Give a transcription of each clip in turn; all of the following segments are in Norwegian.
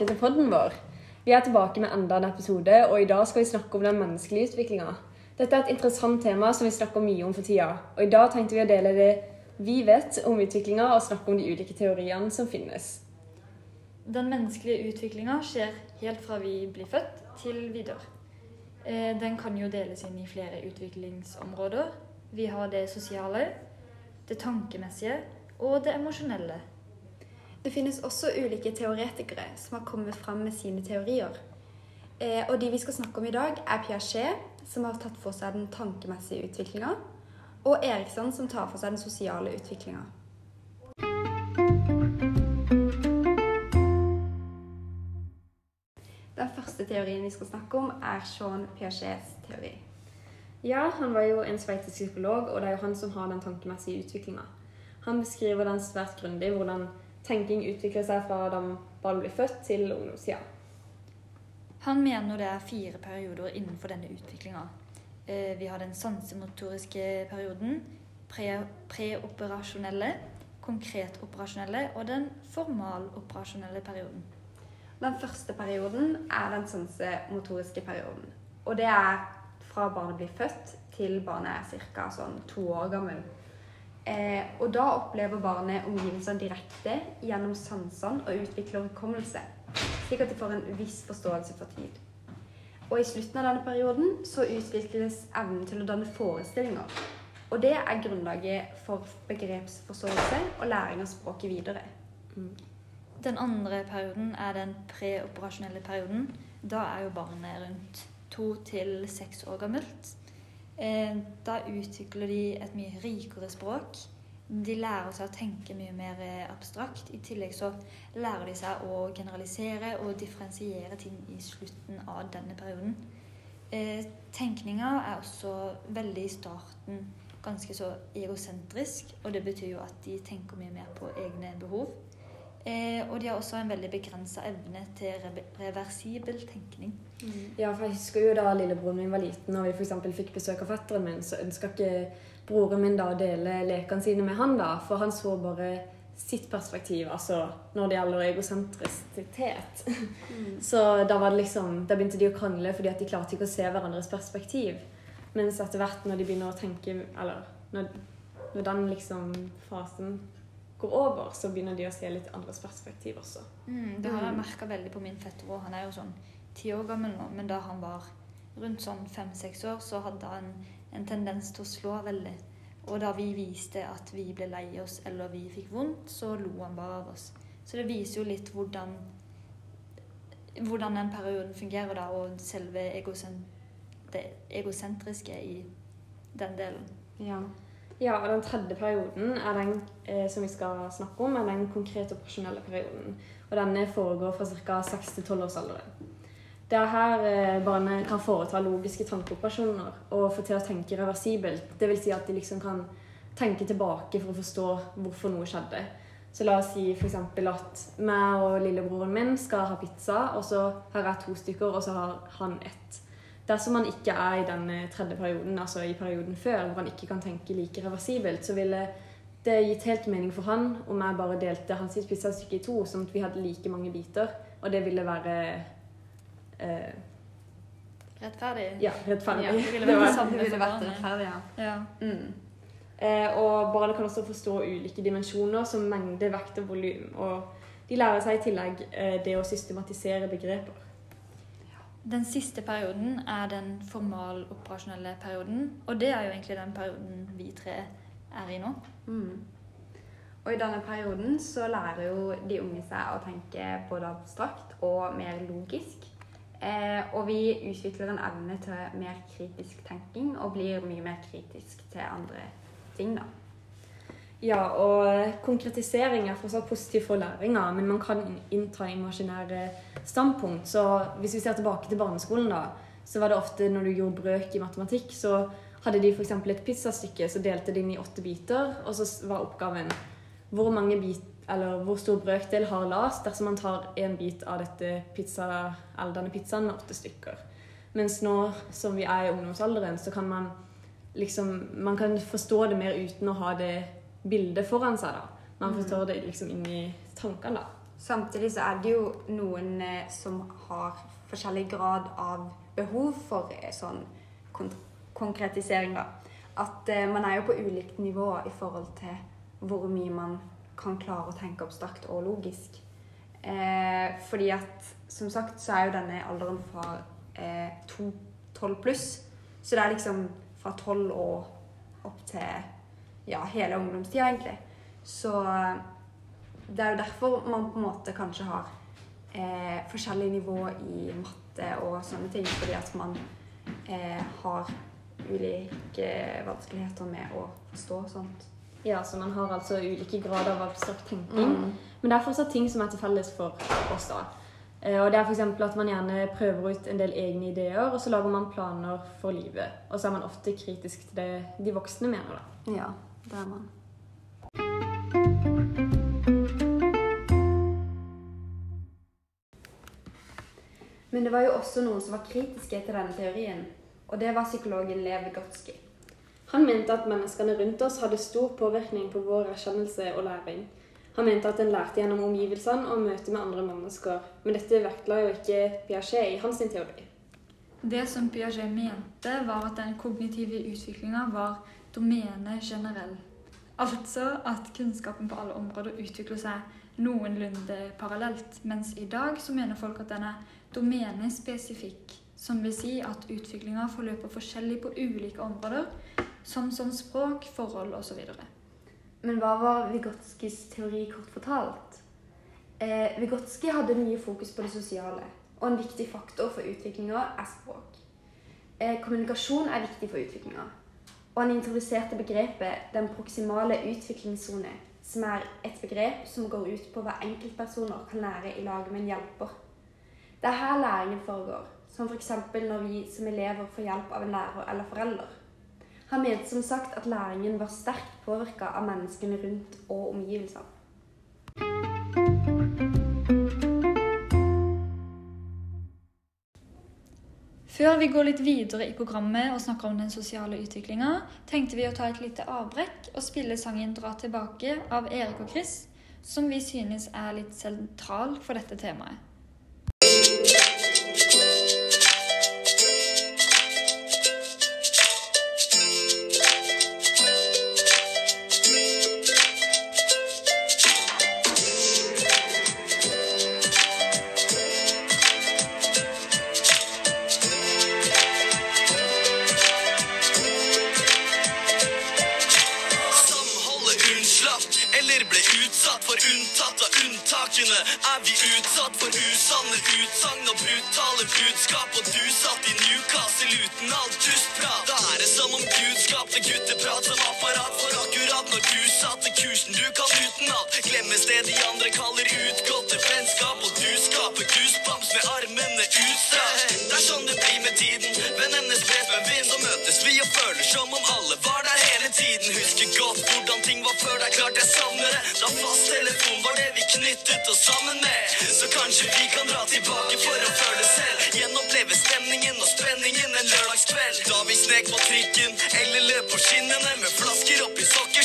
tilbake til podden vår. Vi er tilbake med enda en episode, og i dag skal vi snakke om den menneskelige utviklinga. Dette er et interessant tema som vi snakker mye om for tida, og i dag tenkte vi å dele det vi vet om utviklinga, og snakke om de ulike teoriene som finnes. Den menneskelige utviklinga skjer helt fra vi blir født til vi dør. Eh, Den kan jo deles inn i flere utviklingsområder. Vi har det sosiale, det tankemessige og det emosjonelle. Det finnes også ulike teoretikere som har kommet fram med sine teorier. Eh, og de vi skal snakke om i dag, er Piaget, som har tatt for seg den tankemessige utviklinga, og Eriksson, som tar for seg den sosiale utviklinga. Den første teorien vi skal snakke om, er Jean Piagets teori. Ja, han var jo en sveitsisk psykolog, og det er jo han som har den tankemessige utviklinga. Han beskriver den svært grundig, hvordan tenking utvikler seg fra da barn blir født til ungdomstida. Han mener det er fire perioder innenfor denne utviklinga. Vi har den sansemotoriske perioden, pre- preoperasjonelle, konkretoperasjonelle og den formaloperasjonelle perioden. Den første perioden er den sansemotoriske perioden. Og det er fra barnet blir født til barnet er ca. Sånn to år gammel. Eh, og da opplever barnet omgivelsene direkte gjennom sansene og utvikler hukommelse, slik at de får en viss forståelse for tid. Og i slutten av denne perioden så utvikles evnen til å danne forestillinger. Og det er grunnlaget for begrepsforståelse og læring av språket videre. Den andre perioden er den preoperasjonelle perioden. Da er jo barnet rundt to til seks år gammelt. Eh, Da utvikler de et mye rikere språk. De lærer seg å tenke mye mer eh, abstrakt. I tillegg så lærer de seg å generalisere og differensiere ting i slutten av denne perioden. Eh, Tenkninga er også veldig i starten ganske så egosentrisk, og det betyr jo at de tenker mye mer på egne behov. Eh, og de har også en veldig begrensa evne til re reversibel tenkning. Ja, for jeg husker jo da lillebroren min var liten, og vi f.eks. fikk besøk av fetteren min, så ønska ikke broren min da å dele lekene sine med han, da, for han så bare sitt perspektiv, altså når det gjelder egosentrisitet. Så da var det liksom, da begynte de å krangle fordi at de klarte ikke å se hverandres perspektiv. Mens etter hvert når de begynner å tenke, eller når, når den liksom fasen går over, så begynner de å se litt andres perspektiv også. Mm, det har jeg merka veldig på min fetter òg. Han er jo sånn ti år gammel nå, men da han var rundt sånn fem-seks år, så hadde han en tendens til å slå veldig. Og da vi viste at vi ble lei oss eller vi fikk vondt, så lo han bare av oss. Så det viser jo litt hvordan, hvordan den perioden fungerer, da, og selve egosent det egosentriske i den delen. Ja. Ja, og den tredje perioden er den eh, som vi skal snakke om, er den konkrete operasjonelle perioden. Og denne foregår fra ca. 6 til 12 års alder. Det er her eh, barnet kan foreta logiske tankeoperasjoner og få til å tenke reversibelt. Vil si at de liksom kan tenke tilbake for å forstå hvorfor noe skjedde. Så la oss si f.eks. at meg og lillebroren min skal ha pizza, og så har jeg to stykker, og så har han ett. Dersom man ikke er i den tredje perioden, altså i perioden før, hvor han ikke kan tenke like reversibelt, så ville det gitt helt mening for han om jeg bare delte hans pizzastykke i to, sånn at vi hadde like mange biter. Og det ville være eh, Rettferdig? ja, rettferdig. Ja, det ville vært det ville vært rettferdig, ja. Ja. Mm. Eh, og barnet kan også forstå ulike dimensjoner som mengde, vekt og volum. Og de lærer seg i tillegg eh, det å systematisere begreper. Den siste perioden er den formaloperasjonelle perioden, og det er jo egentlig den perioden vi tre er i nå. Mm. Og i denne perioden så lærer jo de unge seg å tenke både abstrakt og mer logisk. Eh, og vi utvikler en evne til mer kritisk tenking og blir mye mer kritisk til andre ting, da. Ja, og konkretisering er fortsatt positiv for læringa, men man kan innta imaginære standpunkt. Så hvis vi ser tilbake til barneskolen, da, så var det ofte når du gjorde brøk i matematikk, så hadde de f.eks. et pizzastykke, så delte de inn i åtte biter, og så var oppgaven hvor mange bit, eller hvor stor brøkdel har Lars dersom man tar en bit av dette pizza, eller denne pizzaen med åtte stykker. Mens nå som vi er i ungdomsalderen, så kan man liksom Man kan forstå det mer uten å ha det bildet foran seg. da. Man han forstår det liksom inni tankene. da. Samtidig så er det jo noen eh, som har forskjellig grad av behov for eh, sånn konkretisering, da. At eh, man er jo på ulikt nivå i forhold til hvor mye man kan klare å tenke abstrakt og logisk. Eh, fordi at som sagt så er jo denne alderen fra eh, 2-12 pluss. Så det er liksom fra 12 og opp til ja, hele ungdomstida, egentlig. Så eh, det er jo derfor man på en måte kanskje har eh, forskjellig nivå i matte og sånne ting. Fordi at man eh, har ulike vanskeligheter med å forstå sånt. Ja, så man har altså ulike grader av abstrakt tenking. Mm. Men det er fortsatt ting som er til felles for oss, da. Eh, Og det er f.eks. at man gjerne prøver ut en del egne ideer, og så lager man planer for livet. Og så er man ofte kritisk til det de voksne mener, da. Ja, det er man. Men det var jo også noen som var kritiske til denne teorien, og det var psykologen Lev Vygotsky. Han mente at menneskene rundt oss hadde stor påvirkning på vår erkjennelse og læring. Han mente at en lærte gjennom omgivelsene og møte med andre mennesker, men dette vektla jo ikke Piaget i hans teori. Det som Piaget mente, var at den kognitive utviklinga var domene generell. Altså at kunnskapen på alle områder utvikler seg noenlunde parallelt, mens i dag så mener folk at den er domenespesifikk, som vil si at utviklinga forløper forskjellig på ulike områder, som som språk, forhold osv. Men hva var Vigotskis teori kort fortalt? Eh, Vygotsky hadde mye fokus på det sosiale, og en viktig faktor for utviklinga er språk. Eh, kommunikasjon er viktig for utviklinga, og han introduserte begrepet den proksimale utviklingssone, som er et begrep som går ut på hva enkeltpersoner kan lære i lag med en hjelper. Det er her læringen foregår, som f.eks. når vi som elever får hjelp av en lærer eller forelder. Han mente som sagt at læringen var sterkt påvirka av menneskene rundt og omgivelsene. Før vi går litt videre i programmet og snakker om den sosiale utviklinga, tenkte vi å ta et lite avbrekk og spille sangen 'Dra tilbake' av Erik og Chris, som vi synes er litt sentral for dette temaet. Vi utsatt for usanne utsagn og brutale budskap? Og du satt i Newcastle uten alt dustprat. Da er det som om Gud skapte gutteprat som apparat for akkurat når du satte kursen du kan utenat. Glemmes det de andre kaller utgåtte vennskap, og knyttet oss sammen med. Så kanskje vi kan dra tilbake for å føle selv. Gjenoppleve stemningen og spenningen en lørdagskveld. Da vi snek på trikken eller løp på skinnene med flasker oppi sokker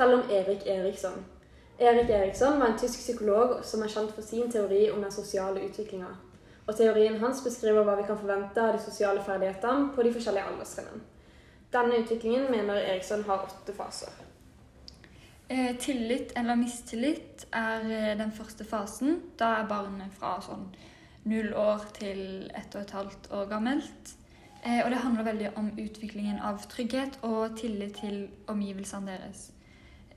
Nå skal fortelle om Erik Eriksson. Erik Eriksson var en tysk psykolog som er kjent for sin teori om den sosiale utviklinga. Teorien hans beskriver hva vi kan forvente av de sosiale ferdighetene på de forskjellige alderstrinnene. Denne utviklingen mener Eriksson har åtte faser. Eh, tillit eller mistillit er eh, den første fasen. Da er barnet fra sånn null år til ett og et halvt år gammelt. Eh, og det handler veldig om utviklingen av trygghet og tillit til omgivelsene deres.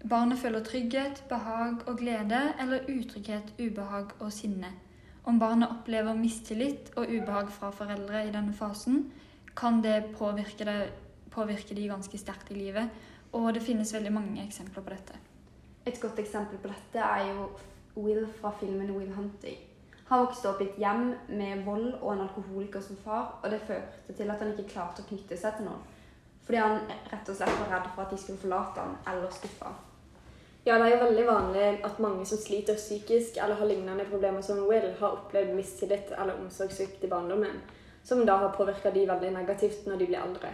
Barnet føler trygghet, behag og glede, eller utrygghet, ubehag og sinne. Om barnet opplever mistillit og ubehag fra foreldre i denne fasen, kan det påvirke, det, påvirke de ganske sterkt i livet. Og det finnes veldig mange eksempler på dette. Et godt eksempel på dette er jo Will fra filmen Will Hunting. Han vokste opp i et hjem med vold og en alkoholiker som far, og det førte til at han ikke klarte å knytte seg til noen. Fordi han rett og slett var redd for at de skulle forlate han eller skuffe han. Ja, det er jo veldig vanlig at mange som sliter psykisk eller har lignende problemer som Will, har opplevd mistillit eller omsorgssvikt i barndommen, som da har påvirka de veldig negativt når de blir eldre.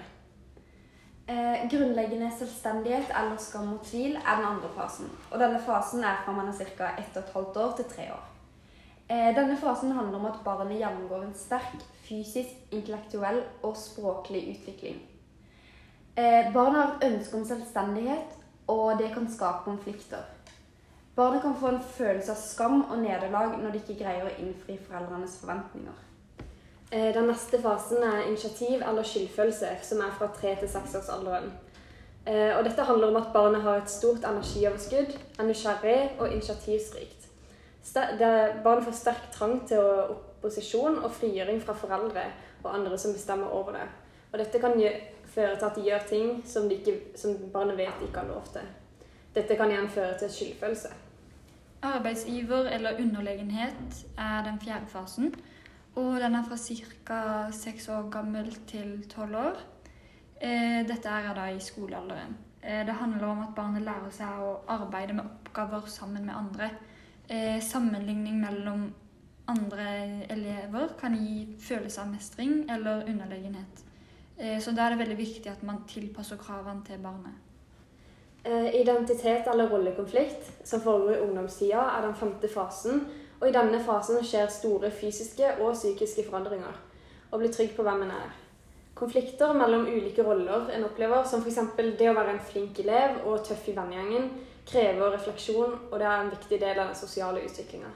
Eh, grunnleggende selvstendighet eller skam og tvil er den andre fasen. Og denne fasen er fra man er ca. 1 12 år til 3 år. Eh, denne fasen handler om at barnet gjennomgår en sterk fysisk, intellektuell og språklig utvikling. Eh, barnet har et ønske om selvstendighet, og det kan skape konflikter. Barnet kan få en følelse av skam og nederlag når de ikke greier å innfri foreldrenes forventninger. Eh, Den neste fasen er initiativ eller skyldfølelse, som er fra 3 til 6 års alderen. Eh, Og dette handler om at barnet har et stort energioverskudd, er nysgjerrig og initiativrikt. Barn får sterk trang til opposisjon og frigjøring fra foreldre og andre som bestemmer over det. Og dette kan gjø- føre til at de gjør ting som, ikke, som barnet vet de ikke har lov til. Dette kan igjen føre til skyldfølelse. Arbeidsiver eller underlegenhet er den fjerde fasen. Og den er fra ca. seks år gammel til tolv år. Eh, Dette er da i skolealderen. Eh, Det handler om at barnet lærer seg å arbeide med oppgaver sammen med andre. Eh, Sammenligning mellom andre elever kan gi følelse av mestring eller underlegenhet. Eh, Så da er det veldig viktig at man tilpasser kravene til barnet. Eh, Identitet eller rollekonflikt, som foregår i ungdomstida, er den femte fasen. Og i denne fasen skjer store fysiske og psykiske forandringer. Og blir trygg på hvem en er. Konflikter mellom ulike roller en opplever, som f.eks. det å være en flink elev og tøff i vennegjengen, krever refleksjon, og det er en viktig del av den sosiale utviklinga.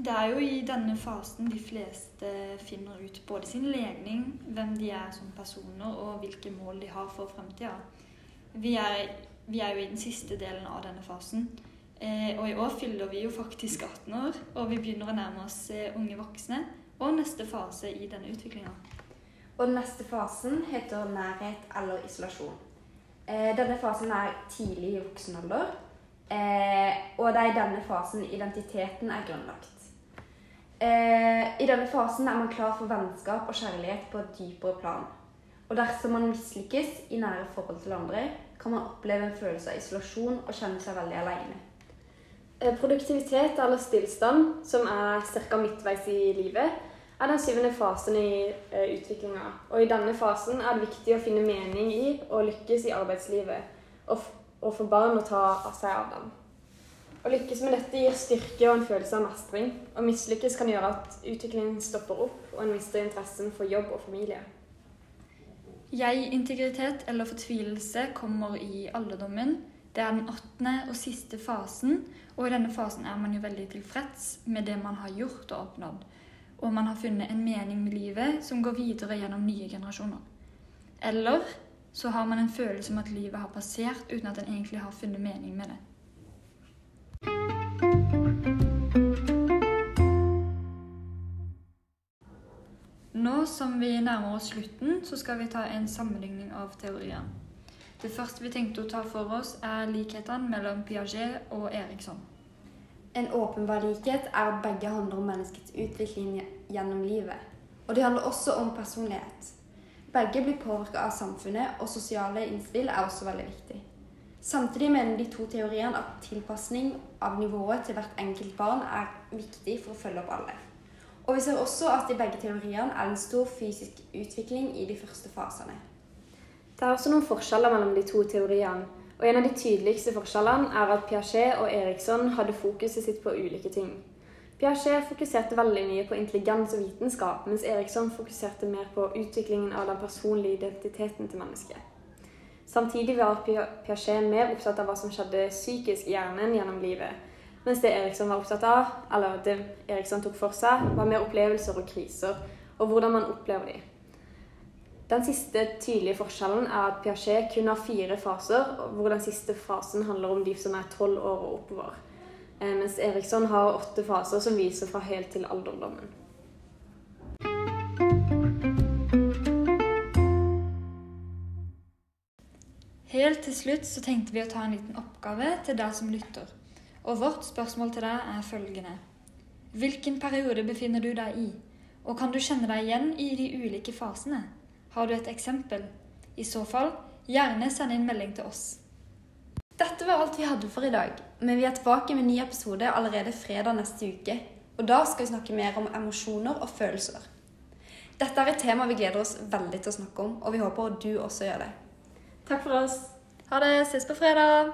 Det er jo i denne fasen de fleste finner ut både sin legning, hvem de er som personer og hvilke mål de har for fremtida. Vi vi er jo i den siste delen av denne fasen. Eh, og i år fyller vi jo faktisk 18 år, og vi begynner å nærme oss eh, unge voksne og neste fase i denne utviklinga. Og den neste fasen heter nærhet eller isolasjon. Eh, denne fasen er tidlig i voksen alder, eh, og det er i denne fasen identiteten er grunnlagt. Eh, I denne fasen er man klar for vennskap og kjærlighet på et dypere plan. Og dersom man mislykkes i nære forhold til andre, kan man oppleve en følelse av isolasjon og kjenne seg veldig alene. Eh, Produktivitet eller stillstand, som er ca. midtveis i livet, er den syvende fasen i eh, utviklinga. Og i denne fasen er det viktig å finne mening i og lykkes i arbeidslivet, og, og for barn å ta av seg av dem. Å lykkes med dette gir styrke og en følelse av mestring, og mislykkes kan gjøre at utviklingen stopper opp, og en mister interessen for jobb og familie. Jeg-integritet eller fortvilelse kommer i alderdommen. Det er den åttende og siste fasen, og i denne fasen er man jo veldig tilfreds med det man har gjort og oppnådd. Og man har funnet en mening med livet som går videre gjennom nye generasjoner. Eller så har man en følelse om at livet har passert uten at en egentlig har funnet mening med det. Nå som vi nærmer oss slutten, så skal vi ta en sammenligning av teorier. Det første vi tenkte å ta for oss, er likhetene mellom Piaget og Eriksson. En åpenbar likhet er at begge handler om menneskets utvikling gjennom livet. Og det handler også om personlighet. Begge blir påvirket av samfunnet, og sosiale innspill er også veldig viktig. Samtidig mener de to teoriene at tilpasning av nivået til hvert enkelt barn er viktig for å følge opp alle. Og vi ser også at i begge teoriene er det en stor fysisk utvikling i de første fasene. Det er også noen forskjeller mellom de to teoriene. Og En av de tydeligste forskjellene er at Piaget og Eriksson hadde fokuset sitt på ulike ting. Piaget fokuserte veldig mye på intelligens og vitenskap, mens Eriksson fokuserte mer på utviklingen av den personlige identiteten til mennesket. Samtidig var Piaget mer opptatt av hva som skjedde psykisk i hjernen gjennom livet, mens det Eriksson var opptatt av, eller det Eriksson tok for seg, var mer opplevelser og kriser, og hvordan man opplever de. Den siste tydelige forskjellen er at Piaget kun har fire faser, hvor den siste fasen handler om de som er tolv år og oppover. Eh, Mens Eriksson har åtte faser som viser fra helt til alderdommen. Helt til slutt så tenkte vi å ta en liten oppgave til deg som lytter. Og vårt spørsmål til deg er følgende. Hvilken periode befinner du deg i? Og kan du kjenne deg igjen i de ulike fasene? Har du et eksempel? I så fall, gjerne send inn melding til oss. Dette var alt vi hadde for i dag, men vi er tilbake med ny episode allerede fredag neste uke. Og da skal vi snakke mer om emosjoner og følelser. Dette er et tema vi gleder oss veldig til å snakke om, og vi håper du også gjør det. Takk for oss. Ha det. Ses på fredag.